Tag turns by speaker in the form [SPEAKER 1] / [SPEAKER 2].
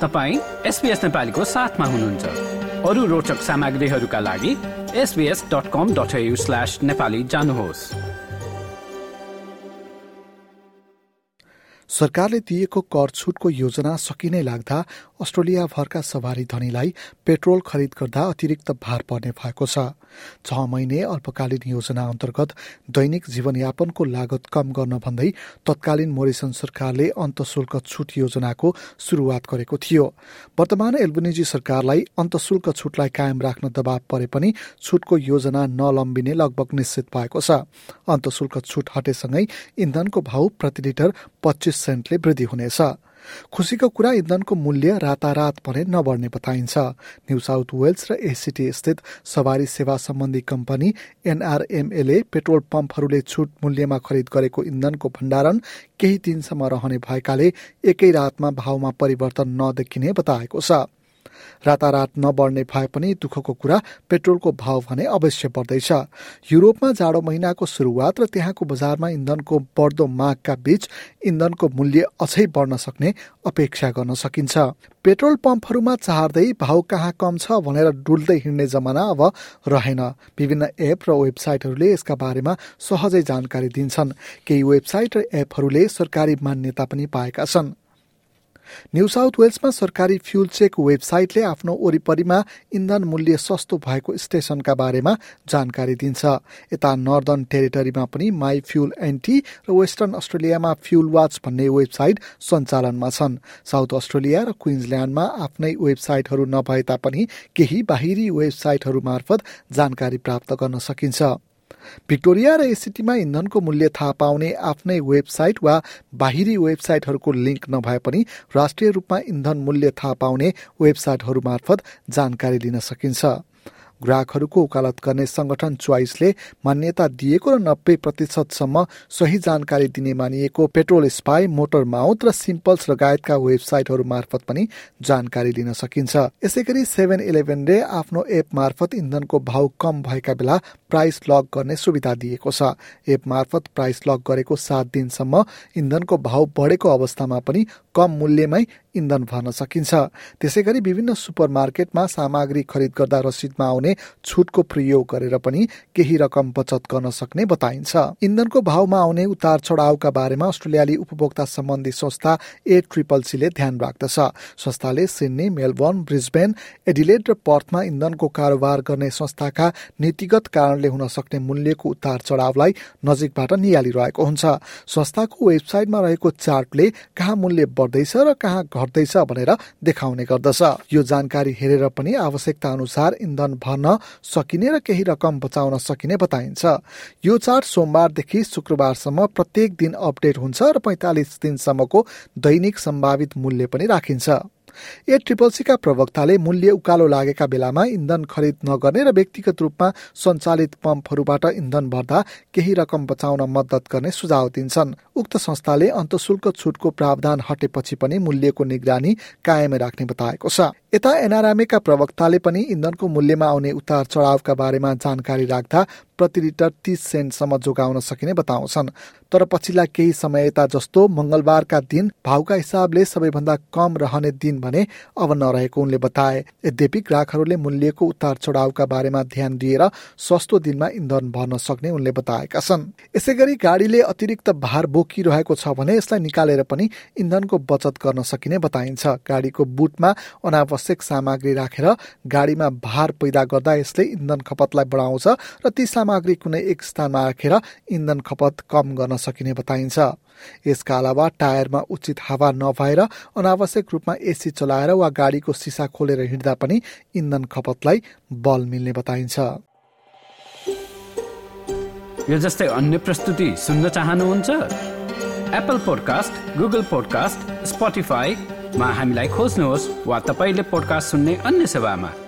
[SPEAKER 1] तपाईँ एसपिएस नेपालीको साथमा हुनुहुन्छ। अरू रोचक सामग्रीहरूका लागि SBS dot com dot slash Nepali जानुहोस्।
[SPEAKER 2] सरकारले दिएको कर छुटको योजना सकिनै लाग्दा अस्ट्रेलिया भरका सवारी धनीलाई पेट्रोल खरिद गर्दा अतिरिक्त भार पर्ने भएको छ। छ महिने अल्पकालीन योजना अन्तर्गत दैनिक जीवनयापनको लागत कम गर्न भन्दै तत्कालीन मोरिसन सरकारले अन्तशुल्क छुट योजनाको शुरूआत गरेको थियो। वर्तमान एल्बुनिजी सरकारलाई अन्तशुल्क छुटलाई कायम राख्न दबाव परे पनि छुटको योजना नलम्बिने लगभग निश्चित भएको छ। अन्तशुल्क छुट हटेसँगै इन्धनको भाउ प्रति लिटर पच्चिस सेन्टले वृद्धि हुनेछ। खुसीको कुरा इन्धनको मूल्य रातारात भने नबढ्ने बताइन्छ। न्यू साउथ वेल्स र एसिटी स्थित सवारी सेवा सम्बन्धी कम्पनी एनआरएमएले पेट्रोल पम्पहरूले छुट मूल्यमा खरिद गरेको इन्धनको भण्डारण केही दिनसम्म रहने भएकाले एकै रातमा भावमा परिवर्तन नदेखिने बताएको छ। रातारात नबढ्ने भए पनि दुःखको कुरा पेट्रोलको भाव भने अवश्य बढ्दैछ। युरोपमा जाडो महिनाको सुरुवात र त्यहाँको बजारमा इन्धनको बढ्दो मागका बीच इन्धनको मूल्य अझै बढ्न सक्ने अपेक्षा गर्न सकिन्छ। पेट्रोल पम्पहरूमा चाहर्दै भाउ कहाँ कम छ भनेर डुल्दै हिँड्ने जमाना अब रहेन। विभिन्न एप र वेबसाइटहरूले यसका बारेमा सहजै जानकारी दिन्छन्। केही वेबसाइट र एपहरूले सरकारी मान्यता पनि पाएका छन्। न्यू साउथ वेल्समा सरकारी फ्युल चेक वेबसाइटले आफ्नो वरिपरिमा इन्धन मूल्य सस्तो भएको स्टेशनका बारेमा जानकारी दिन्छ। यता नर्दर्न टेरिटरीमा पनि माई फ्युल एन्टी र वेस्टर्न अस्ट्रेलियामा फ्युल वाच भन्ने वेबसाइट सञ्चालनमा छन्। साउथ अस्ट्रेलिया र क्विन्सल्यान्डमा आफ्नै वेबसाइटहरू नभए तापनि केही बाहिरी वेबसाइटहरू मार्फत जानकारी प्राप्त गर्न सकिन्छ। भिक्टोरिया र एसिटीमा इन्धनको मूल्य थाहा पाउने आफ्नै वेबसाइट वा बाहिरी वेबसाइटहरूको लिङ्क नभए पनि राष्ट्रिय रूपमा इन्धन मूल्य थाहा पाउने वेबसाइटहरू मार्फत जानकारी लिन सकिन्छ। ग्राहकहरूको वकालत गर्ने संगठन च्वाइसले मान्यता दिएको र नब्बे प्रतिशतसम्म सही जानकारी दिने मानिएको पेट्रोल स्पाई मोटर माउथ र सिम्पल्स लगायतका वेबसाइटहरू मार्फत पनि जानकारी लिन सकिन्छ। यसै गरी सेभेन इलेभेनले आफ्नो एप मार्फत इन्धनको भाउ कम भएका बेला प्राइस लक गर्ने सुविधा दिएको छ। एप मार्फत प्राइस लक गरेको सात दिनसम्म इन्धनको भाउ बढेको अवस्थामा पनि कम मूल्यमै इन्धन भर्न सकिन्छ। त्यसै गरी विभिन्न सुपर मार्केटमा सामग्री खरिद गर्दा रसिदमा आउने छुटको प्रयोग गरेर पनि केही रकम बचत गर्न सक्ने बताइन्छ। इन्धनको भावमा आउने उतार चढावका बारेमा अस्ट्रेलियाली उपभोक्ता सम्बन्धी संस्था ए ट्रिपल सीले ध्यान राख्दछ। संस्थाले सिडनी मेलबर्न ब्रिजबेन एडिलेड र पर्थमा इन्धनको कारोबार गर्ने संस्थाका नीतिगत कारणले हुन सक्ने मूल्यको उतार चढावलाई नजिकबाट निहालिरहेको हुन्छ। संस्थाको वेबसाइटमा रहेको चार्टले कहाँ मूल्य बढ्दैछ र कहाँ घट्दैछ भनेर देखाउने गर्दछ। यो जानकारी हेरेर पनि आवश्यकता अनुसार इन्धन भर्न सकिने र केही रकम बचाउन सकिने बताइन्छ। यो चार्ट सोमबारदेखि शुक्रबारसम्म प्रत्येक दिन अपडेट हुन्छ र पैँतालिस दिनसम्मको दैनिक सम्भावित मूल्य पनि राखिन्छ। ए ट्रिपल सीका प्रवक्ताले मूल्य उकालो लागेका बेलामा इन्धन खरिद नगर्ने र व्यक्तिगत रूपमा सञ्चालित पम्पहरूबाट इन्धन भर्दा केही रकम बचाउन मद्दत गर्ने सुझाव दिन्छन्। उक्त संस्थाले अन्तशुल्क छुटको प्रावधान हटेपछि पनि मूल्यको निगरानी कायमै राख्ने बताएको छ। यता एनआरएमएका प्रवक्ताले पनि इन्धनको मूल्यमा आउने उतार चढावका बारेमा जानकारी राख्दा प्रति लिटर तीस सेन्टसम्म जोगाउन सकिने बताउँछन्। तर पछिल्ला केही समय यता जस्तो मंगलबारका दिन भाउका हिसाबले सबैभन्दा कम रहने दिन भने अब नरहेको उनले बताए। यद्यपि ग्राहकहरूले मूल्यको उतार चढावका बारेमा ध्यान दिएर सस्तो दिनमा इन्धन भर्न सक्ने उनले बताएका छन्। यसै गरी गाडीले अतिरिक्त भार बोकिरहेको छ भने यसलाई निकालेर पनि इन्धनको बचत गर्न सकिने बताइन्छ। गाडीको बुटमा अनावश्यक सामग्री राखेर गाडीमा भार पैदा गर्दा यसले इन्धन खपतलाई बढाउँछ र ती सामग्री कुनै एक स्थानमा राखेर इन्धन खपत कम गर्न सकिने बताइन्छ। यसका अलावा टायरमा उचित हावा नभएर अनावश्यक रूपमा एसी चलाएर वा गाडीको सिसा खोलेर हिँड्दा पनि इन्धन खपतलाई बल मिल्ने बताइन्छ।
[SPEAKER 1] यो जस्तै अन्य प्रस्तुति सुन्न चाहनुहुन्छ? एप्पल पोडकास्ट गुगल पोडकास्ट स्पोटिफाईमा हामीलाई खोज्नुहोस् वा तपाईँले पोडकास्ट सुन्ने अन्य सेवामा।